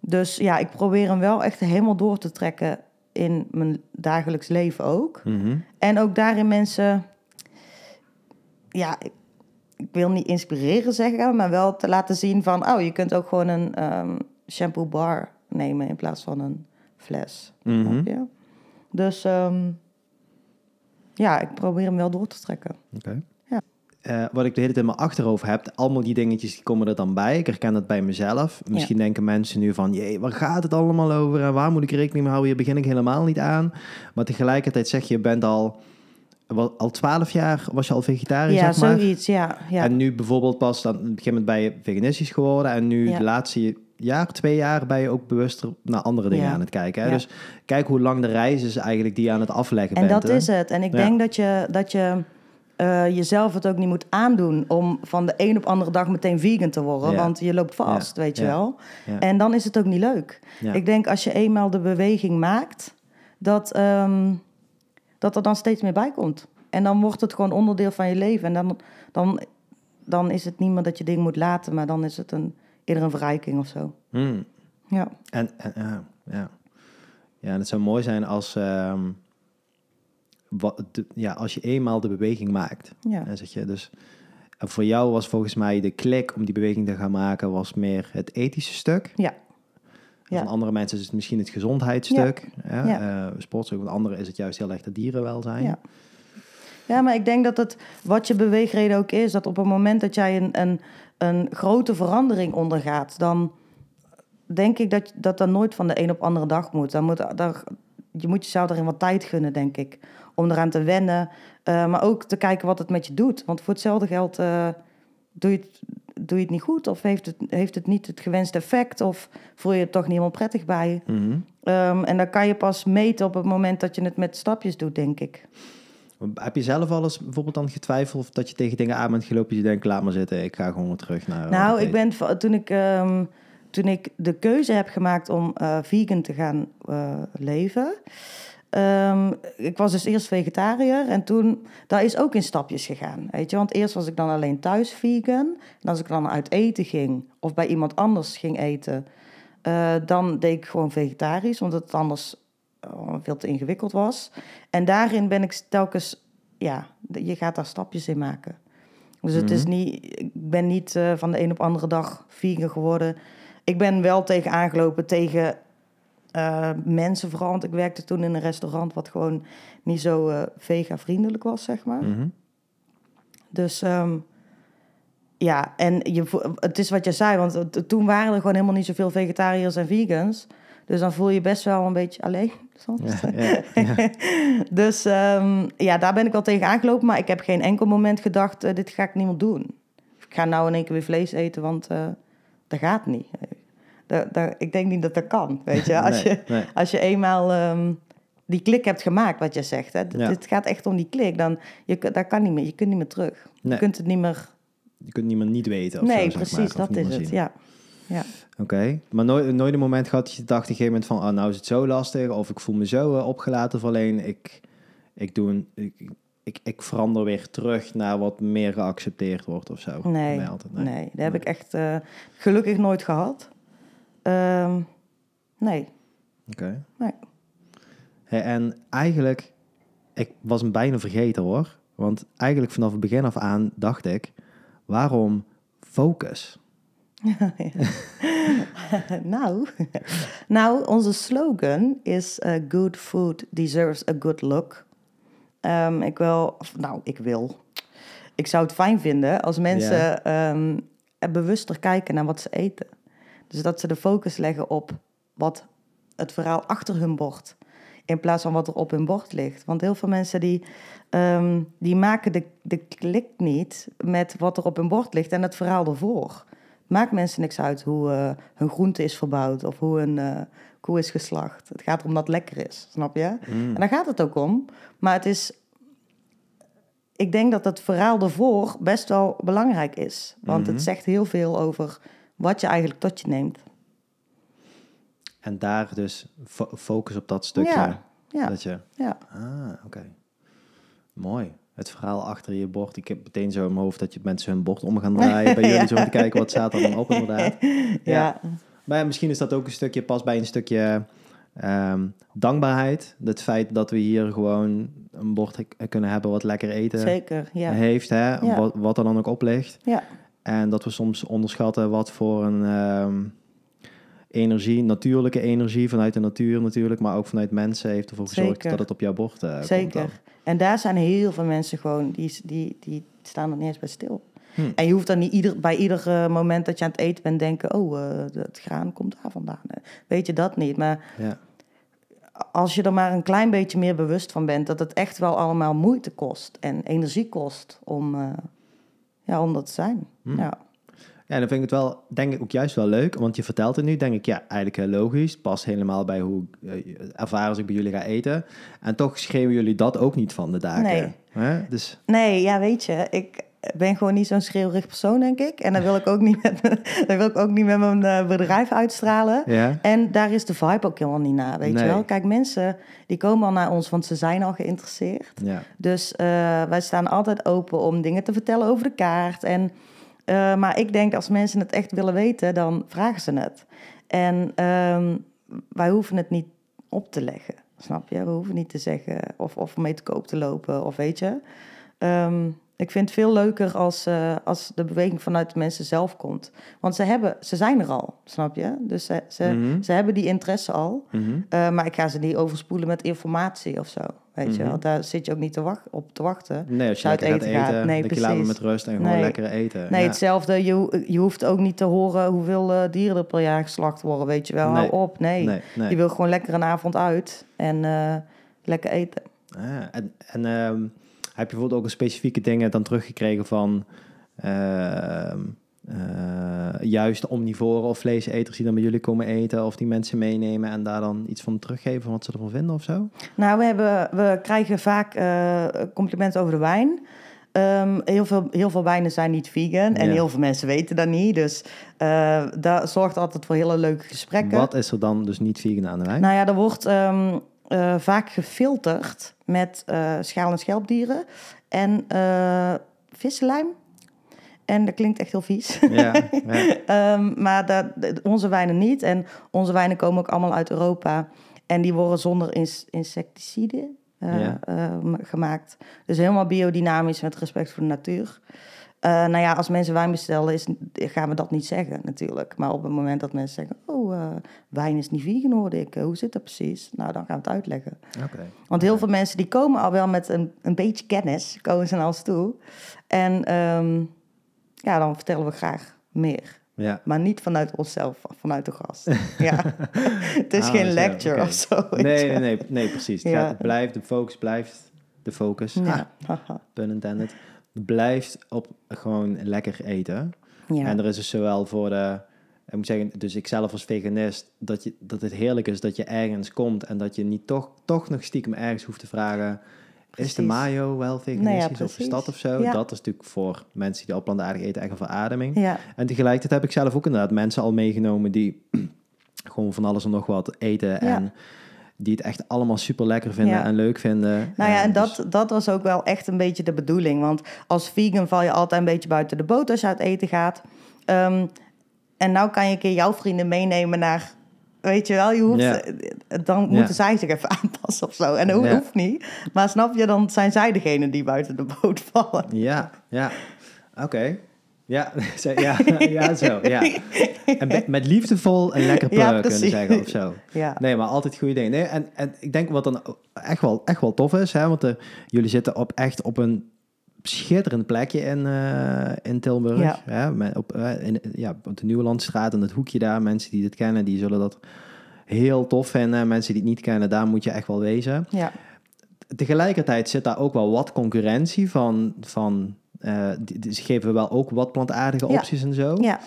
Dus ja, ik probeer hem wel echt helemaal door te trekken in mijn dagelijks leven ook. Mhm. En ook daarin mensen, ja, ik, ik wil niet inspireren zeggen, maar wel te laten zien van, oh, je kunt ook gewoon een ehm, shampoo bar nemen in plaats van een fles. Je? Dus ehm, ja, ik probeer hem wel door te trekken. Ja. Eh, wat ik de hele tijd in mijn achterhoofd heb, allemaal die dingetjes die komen er dan bij. Ik herken dat bij mezelf. Misschien denken mensen nu van, jee, waar gaat het allemaal over en waar moet ik rekening mee houden? Hier begin ik helemaal niet aan. Maar tegelijkertijd zeg je, je bent al, al 12 jaar, was je al vegetariër, ja, zeg maar. zoiets, ja. ja. En nu bijvoorbeeld pas, dan, op een gegeven moment ben je veganistisch geworden en nu Ja. de laatste jaar, twee jaar, ben je ook bewuster naar andere dingen Ja. aan het kijken. Hè? Ja. Dus kijk hoe lang de reis is eigenlijk die je aan het afleggen En bent. dat hè? is het. En ik Ja. denk dat je, dat je eh, jezelf het ook niet moet aandoen om van de een op andere dag meteen vegan te worden. Ja. Want je loopt vast, Ja. weet je Ja. wel. Ja. En dan is het ook niet leuk. Ja. Ik denk als je eenmaal de beweging maakt, dat, ehm, dat er dan steeds meer bij komt. En dan wordt het gewoon onderdeel van je leven. En dan, dan, dan is het niet meer dat je dingen moet laten, maar dan is het een, eerder een verrijking of zo. Hmm. Ja, En, en ja, ja. ja, en het zou mooi zijn als, ehm, wat, de- ja, als je eenmaal de beweging maakt. ja. En zeg je dus, en voor jou was volgens mij de klik om die beweging te gaan maken, was meer het ethische stuk. ja. Van Ja. andere mensen is het misschien het gezondheidsstuk. Ja. Ja. eh, sportstuk, van anderen is het juist heel erg het dierenwelzijn. Ja. Ja, maar ik denk dat het, wat je beweegreden ook is, dat op het moment dat jij een, een, een grote verandering ondergaat, dan denk ik dat dat dan nooit van de een op andere dag moet. Dan moet daar, je moet jezelf daarin wat tijd gunnen, denk ik. Om eraan te wennen. Uh, maar ook te kijken wat het met je doet. Want voor hetzelfde geld uh, doe, je het, doe je het niet goed. Of heeft het, heeft het niet het gewenste effect. Of voel je het toch niet helemaal prettig bij. Mhm. um, en dan kan je pas meten op het moment dat je het met stapjes doet, denk ik. Heb je zelf al eens bijvoorbeeld dan getwijfeld of dat je tegen dingen aan bent gelopen je denkt, laat maar zitten, ik ga gewoon weer terug naar... Nou, ik ben, toen ik, um, toen ik de keuze heb gemaakt om uh, vegan te gaan uh, leven... Um, ik was dus eerst vegetariër en toen, dat is ook in stapjes gegaan, weet je. Want eerst was ik dan alleen thuis vegan. En als ik dan uit eten ging of bij iemand anders ging eten... Uh, dan deed ik gewoon vegetarisch, omdat het anders veel te ingewikkeld was. En daarin ben ik telkens, ja, je gaat daar stapjes in maken. Dus het mm -hmm. is niet, ik ben niet uh, van de een op andere dag vegan geworden. Ik ben wel tegen aangelopen tegen uh, mensen, vooral, want ik werkte toen in een restaurant wat gewoon niet zo uh, vega-vriendelijk was, zeg maar. Mm -hmm. Dus um, ja, en je, het is wat je zei, want toen waren er gewoon helemaal niet zoveel vegetariërs en vegans. Dus dan voel je best wel een beetje alleen soms. Ja, ja, dus um, ja, daar ben ik wel tegen aangelopen. Maar ik heb geen enkel moment gedacht, uh, dit ga ik niet meer doen. Ik ga nou in één keer weer vlees eten, want uh, dat gaat niet. Dat, dat, ik denk niet dat dat kan, weet je. Als, Nee, je, nee. als je eenmaal um, die klik hebt gemaakt, wat je zegt. Hè. Ja. Het gaat echt om die klik. Dan, je, dat kan niet meer, je kunt niet meer terug. Nee. Je kunt het niet meer... Je kunt niemand niet weten of nee, zo, precies, maar, dat is meer het, zien. ja. Ja. Oké, maar nooit, nooit een moment gehad dat je dacht op een gegeven moment van... ah, nou is het zo lastig of ik voel me zo uh, opgelaten of alleen ik, ik, doe een, ik, ik, ik verander weer terug naar wat meer geaccepteerd wordt of zo. Nee, nee. nee, dat heb ik echt uh, gelukkig nooit gehad. Um, nee. Oké. Okay. Nee. Hey, en eigenlijk, ik was hem bijna vergeten hoor. Want eigenlijk vanaf het begin af aan dacht ik, waarom focus? nou, nou, onze slogan is uh, good food deserves a good look. Um, ik wil, of, nou, ik wil. Ik zou het fijn vinden als mensen yeah. um, bewuster kijken naar wat ze eten. Dus dat ze de focus leggen op wat het verhaal achter hun bord. In plaats van wat er op hun bord ligt. Want heel veel mensen die, um, die maken de, de klik niet met wat er op hun bord ligt en het verhaal ervoor. Maakt mensen niks uit hoe uh, hun groente is verbouwd of hoe een uh, koe is geslacht. Het gaat erom dat het lekker is, snap je? Mm. En daar gaat het ook om. Maar het is. Ik denk dat het verhaal ervoor best wel belangrijk is. Want mm -hmm. het zegt heel veel over wat je eigenlijk tot je neemt. En daar dus fo focus op dat stukje. Ja, ja. Dat je, ja. Ah, oké. Okay. Mooi. Het verhaal achter je bord. Ik heb meteen zo in mijn hoofd dat je mensen hun bord om gaan draaien. bij jullie ja. zo om te kijken wat staat er dan op inderdaad. Ja. ja. Maar ja, misschien is dat ook een stukje, pas bij een stukje um, dankbaarheid. Het feit dat we hier gewoon een bord kunnen hebben wat lekker eten Zeker, ja. heeft. Hè? Wat, wat er dan ook op ligt. Ja. En dat we soms onderschatten wat voor een um, energie, natuurlijke energie vanuit de natuur natuurlijk, maar ook vanuit mensen heeft ervoor gezorgd Zeker. dat het op jouw bord uh, Zeker. komt. Dan. En daar zijn heel veel mensen gewoon, die, die, die staan er niet eens bij stil. Hm. En je hoeft dan niet ieder, bij ieder uh, moment dat je aan het eten bent denken, oh, uh, het graan komt daar vandaan. Weet je dat niet, maar ja. als je er maar een klein beetje meer bewust van bent, dat het echt wel allemaal moeite kost en energie kost om, uh, ja, om dat te zijn. Hm. Ja. Ja, dan vind ik het wel, denk ik ook juist wel leuk, want je vertelt het nu, denk ik, ja, eigenlijk heel logisch. Past helemaal bij hoe uh, ervaren als ik bij jullie ga eten. En toch schreeuwen jullie dat ook niet van de daken. Nee. Hè? Dus... Nee, ja, weet je, ik ben gewoon niet zo'n schreeuwrig persoon, denk ik. En dat wil ik ook niet met, dat wil ik ook niet met mijn uh, bedrijf uitstralen. Ja. En daar is de vibe ook helemaal niet naar, weet nee. je wel. Kijk, mensen die komen al naar ons, want ze zijn al geïnteresseerd. Ja. Dus uh, wij staan altijd open om dingen te vertellen over de kaart en... Uh, maar ik denk als mensen het echt willen weten, dan vragen ze het. En um, wij hoeven het niet op te leggen, snap je? We hoeven niet te zeggen of, of mee te koop te lopen of weet je. Um, Ik vind het veel leuker als, eh, als de beweging vanuit de mensen zelf komt. Want ze, hebben, ze zijn er al, snap je? Dus ze, ze, Mhm. ze hebben die interesse al. Mhm. Eh, maar ik ga ze niet overspoelen met informatie of zo. Weet je Mhm. wel, daar zit je ook niet te wacht, op te wachten. Nee, als je Uit gaat eten gaat. Nee, laten precies. met rust en gewoon Nee. lekker eten. Nee, Ja. hetzelfde. Je, je hoeft ook niet te horen hoeveel eh, dieren er per jaar geslacht worden, weet je wel. Nee. Hou op, nee. Je wil gewoon lekker een avond uit en lekker eten. Ah, en en ehm, heb je bijvoorbeeld ook een specifieke dingen dan teruggekregen van ehm, eh, juist omnivoren of vleeseters die dan bij jullie komen eten of die mensen meenemen en daar dan iets van teruggeven van wat ze ervan vinden of zo? Nou, we, hebben, we krijgen vaak eh, complimenten over de wijn. Ehm, heel, veel, heel veel wijnen zijn niet vegan en Ja. heel veel mensen weten dat niet. Dus eh dat zorgt altijd voor hele leuke gesprekken. Wat is er dan dus niet vegan aan de wijn? Nou ja, er wordt ehm, eh, vaak gefilterd met eh, schaal- en schelpdieren en vislijm. En dat klinkt echt heel vies. ja, ja. Ehm, maar dat, onze wijnen niet. En onze wijnen komen ook allemaal uit Europa. En die worden zonder ins- insecticiden eh, Ja. eh, m- gemaakt. Dus helemaal biodynamisch met respect voor de natuur. Eh, nou ja, als mensen wijn bestellen, is, gaan we dat niet zeggen natuurlijk. Maar op het moment dat mensen zeggen... oh, eh, wijn is niet vegan, hoorde ik. Eh, hoe zit dat precies? Nou, dan gaan we het uitleggen. Oké. Want heel veel mensen die komen al wel met een, een beetje kennis, komen ze naar ons toe. En ehm, ja, dan vertellen we graag meer. Ja. Maar niet vanuit onszelf, vanuit de gast. ja. Het is Ah, geen zo, lecture of zo. Nee, nee, nee, nee, precies. Het, Ja. gaat- het blijft, de focus blijft de focus. Ah, Ja. haha. pun intended. Blijft op gewoon lekker eten. ja. En er is dus zowel voor de... Ik moet zeggen, dus ik zelf als veganist, dat, je, dat het heerlijk is dat je ergens komt en dat je niet toch, toch nog stiekem ergens hoeft te vragen... Is de mayo wel veganistisch of is precies. dat of zo? Ja. Dat is natuurlijk voor mensen die al plantaardig eten echt een verademing. ja. En tegelijkertijd heb ik zelf ook inderdaad mensen al meegenomen die gewoon van alles en nog wat eten. En die het echt allemaal super lekker vinden Ja. en leuk vinden. Nou ja, Eh, en dus- dat, dat was ook wel echt een beetje de bedoeling. Want als vegan val je altijd een beetje buiten de boot als je uit eten gaat. Ehm, en nou kan je een keer jouw vrienden meenemen naar... Weet je wel, je hoeft, Ja. dan Ja. moeten zij zich even aanpassen of zo. En dat Ja. hoeft niet. Maar snap je, dan zijn zij degene die buiten de boot vallen. Ja, ja. Oké. Ja, zo- ja, ja, zo. Ja. En met- liefdevol en lekker Ja, kunnen zeggen of zo. Ja. Nee, maar altijd goede dingen. Nee, en, en ik denk wat dan echt wel, echt wel tof is, hè, want de, jullie zitten op echt op een schitterend plekje in, eh, in Tilburg. Ja. Hè, met, op, eh, in, ja, op de Nieuwe Landstraat en het hoekje daar. Mensen die dit kennen, die zullen dat heel tof vinden. Mensen die het niet kennen, daar moet je echt wel wezen. Ja. Tegelijkertijd zit daar ook wel wat concurrentie van... van eh, die, die- ze geven wel ook wat plantaardige Ja. opties en zo. Ja.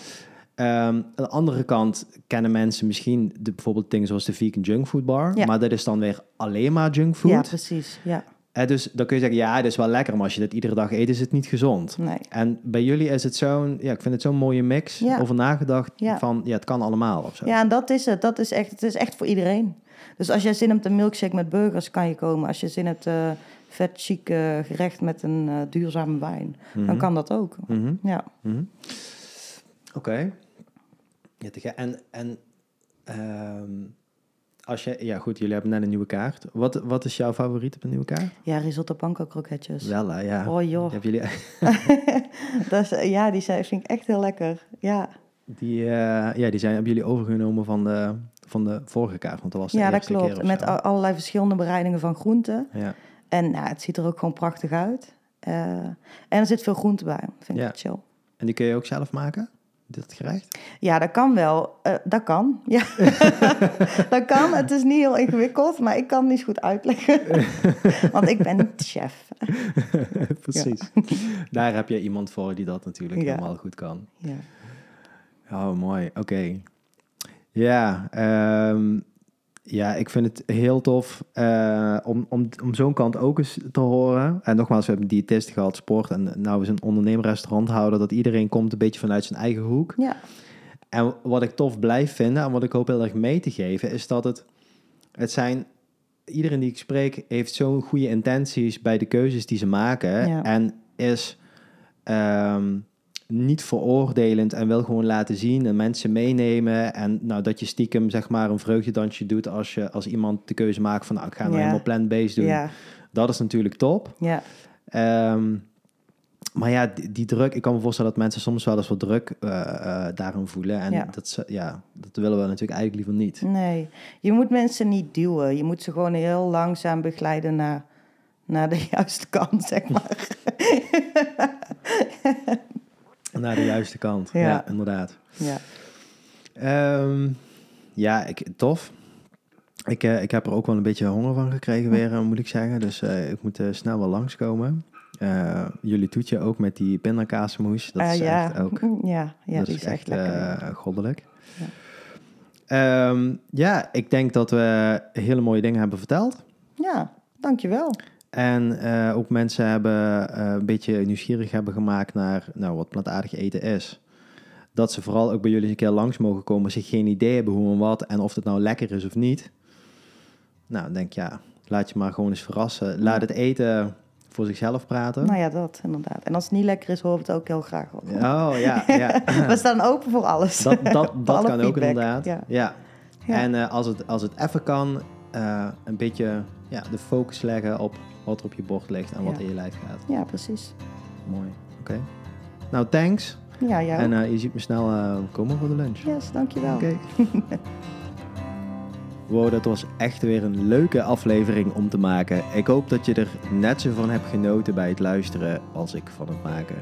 Ehm, aan de andere kant kennen mensen misschien de, bijvoorbeeld dingen zoals de vegan junkfood bar. Ja. Maar dat is dan weer alleen maar junkfood. ja, precies. Ja. Eh, dus dan kun je zeggen, ja, dat is wel lekker. Maar als je dit iedere dag eet, is het niet gezond. Nee. En bij jullie is het zo'n, ja, ik vind het zo'n mooie mix. Ja. Over nagedacht Ja. van, ja, het kan allemaal of zo. Ja, en dat is het. Dat is echt, het is echt voor iedereen. Dus als jij zin hebt een milkshake met burgers, kan je komen. Als je zin hebt eh vet chic eh, gerecht met een eh, duurzame wijn, dan Mhm. kan dat ook. Mhm. Ja. Mhm. Oké. Ge- en en ehm, als je, ja goed, jullie hebben net een nieuwe kaart. Wat, wat is jouw favoriet op een nieuwe kaart? ja, risotto panko kroketjes. Wel, hè, ja. Oh joh. Hebben jullie dat is, ja, die zijn, vind ik echt heel lekker. Ja, die, eh, ja, die zijn hebben jullie overgenomen van de, van de vorige kaart, want dat was de ja dat klopt. keer Met allerlei verschillende bereidingen van groenten. Ja. En nou, het ziet er ook gewoon prachtig uit. Eh, en er zit veel groente bij. Vind ik Ja. echt chill. En die kun je ook zelf maken, dit gerecht? Ja, dat kan wel. Eh, dat kan. Ja. dat kan. Het is niet heel ingewikkeld, maar ik kan het niet goed uitleggen. Want ik ben niet chef. Precies. Daar heb je iemand voor die dat natuurlijk Ja. helemaal goed kan. Ja. Oh, mooi. Oké. Ja, ehm, ja, ik vind het heel tof eh, om, om, om zo'n kant ook eens te horen. En nogmaals, we hebben diëtist gehad, sport. En nou is een ondernemer, restauranthouder, dat iedereen komt een beetje vanuit zijn eigen hoek. Ja. En wat ik tof blijf vinden en wat ik hoop heel erg mee te geven, is dat het, het zijn, iedereen die ik spreek heeft zo'n goede intenties bij de keuzes die ze maken. Ja. En is ehm, niet veroordelend en wil gewoon laten zien en mensen meenemen. En nou, dat je stiekem zeg maar een vreugdedansje doet als, je, als iemand de keuze maakt van nou, ik ga nou Ja. helemaal plant-based doen. Ja. Dat is natuurlijk top. Ja. Ehm, maar ja, die, die druk, ik kan me voorstellen dat mensen soms wel eens wat druk uh, uh, daarin voelen. En Ja. Dat, ja, dat willen we natuurlijk eigenlijk liever niet. Nee, je moet mensen niet duwen. Je moet ze gewoon heel langzaam begeleiden naar, naar de juiste kant, zeg maar. Naar de juiste kant. Ja, Ja. inderdaad. Ja, Ehm, ja, ik, tof. Ik, eh, ik heb er ook wel een beetje honger van gekregen weer, eh, moet ik zeggen. Dus eh, ik moet snel wel langskomen. Jullie toetje ook met die pindakaasmoes. Dat is ja. echt ook ja, ja dat die is echt eh, goddelijk. Ja. Ehm, ja, ik denk dat we hele mooie dingen hebben verteld. Ja, dankjewel. En eh, ook mensen hebben eh, een beetje nieuwsgierig hebben gemaakt naar nou, wat plantaardig eten is. Dat ze vooral ook bij jullie een keer langs mogen komen ze geen idee hebben hoe en wat en of het nou lekker is of niet. Nou, denk ja, laat je maar gewoon eens verrassen. Laat het eten voor zichzelf praten. Nou ja, dat inderdaad. En als het niet lekker is, horen we het ook heel graag. op. Oh ja, ja. We staan open voor alles. dat, dat, dat kan ook inderdaad. Ja. Ja. Ja. En eh, als, het, als het even kan, een beetje ja, de focus leggen op wat er op je bord ligt en wat Ja. in je lijf gaat. Ja, precies. Mooi, oké. Nou, thanks. Ja, jou. En eh, je ziet me snel eh, komen voor de lunch. yes, dankjewel. Oké. wow, dat was echt weer een leuke aflevering om te maken. Ik hoop dat je er net zo van hebt genoten bij het luisteren als ik van het maken.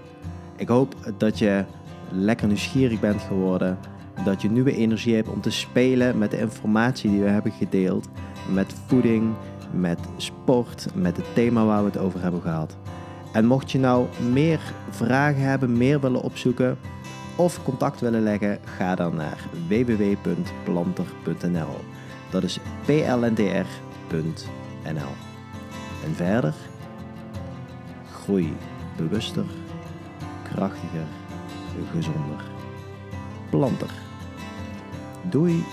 Ik hoop dat je lekker nieuwsgierig bent geworden. Dat je nieuwe energie hebt om te spelen met de informatie die we hebben gedeeld. Met voeding, met sport, met het thema waar we het over hebben gehad. En mocht je nou meer vragen hebben, meer willen opzoeken of contact willen leggen, ga dan naar www.planter.nl. Dat is plntr.nl. En verder, groei bewuster, krachtiger, gezonder. Planter. Doei!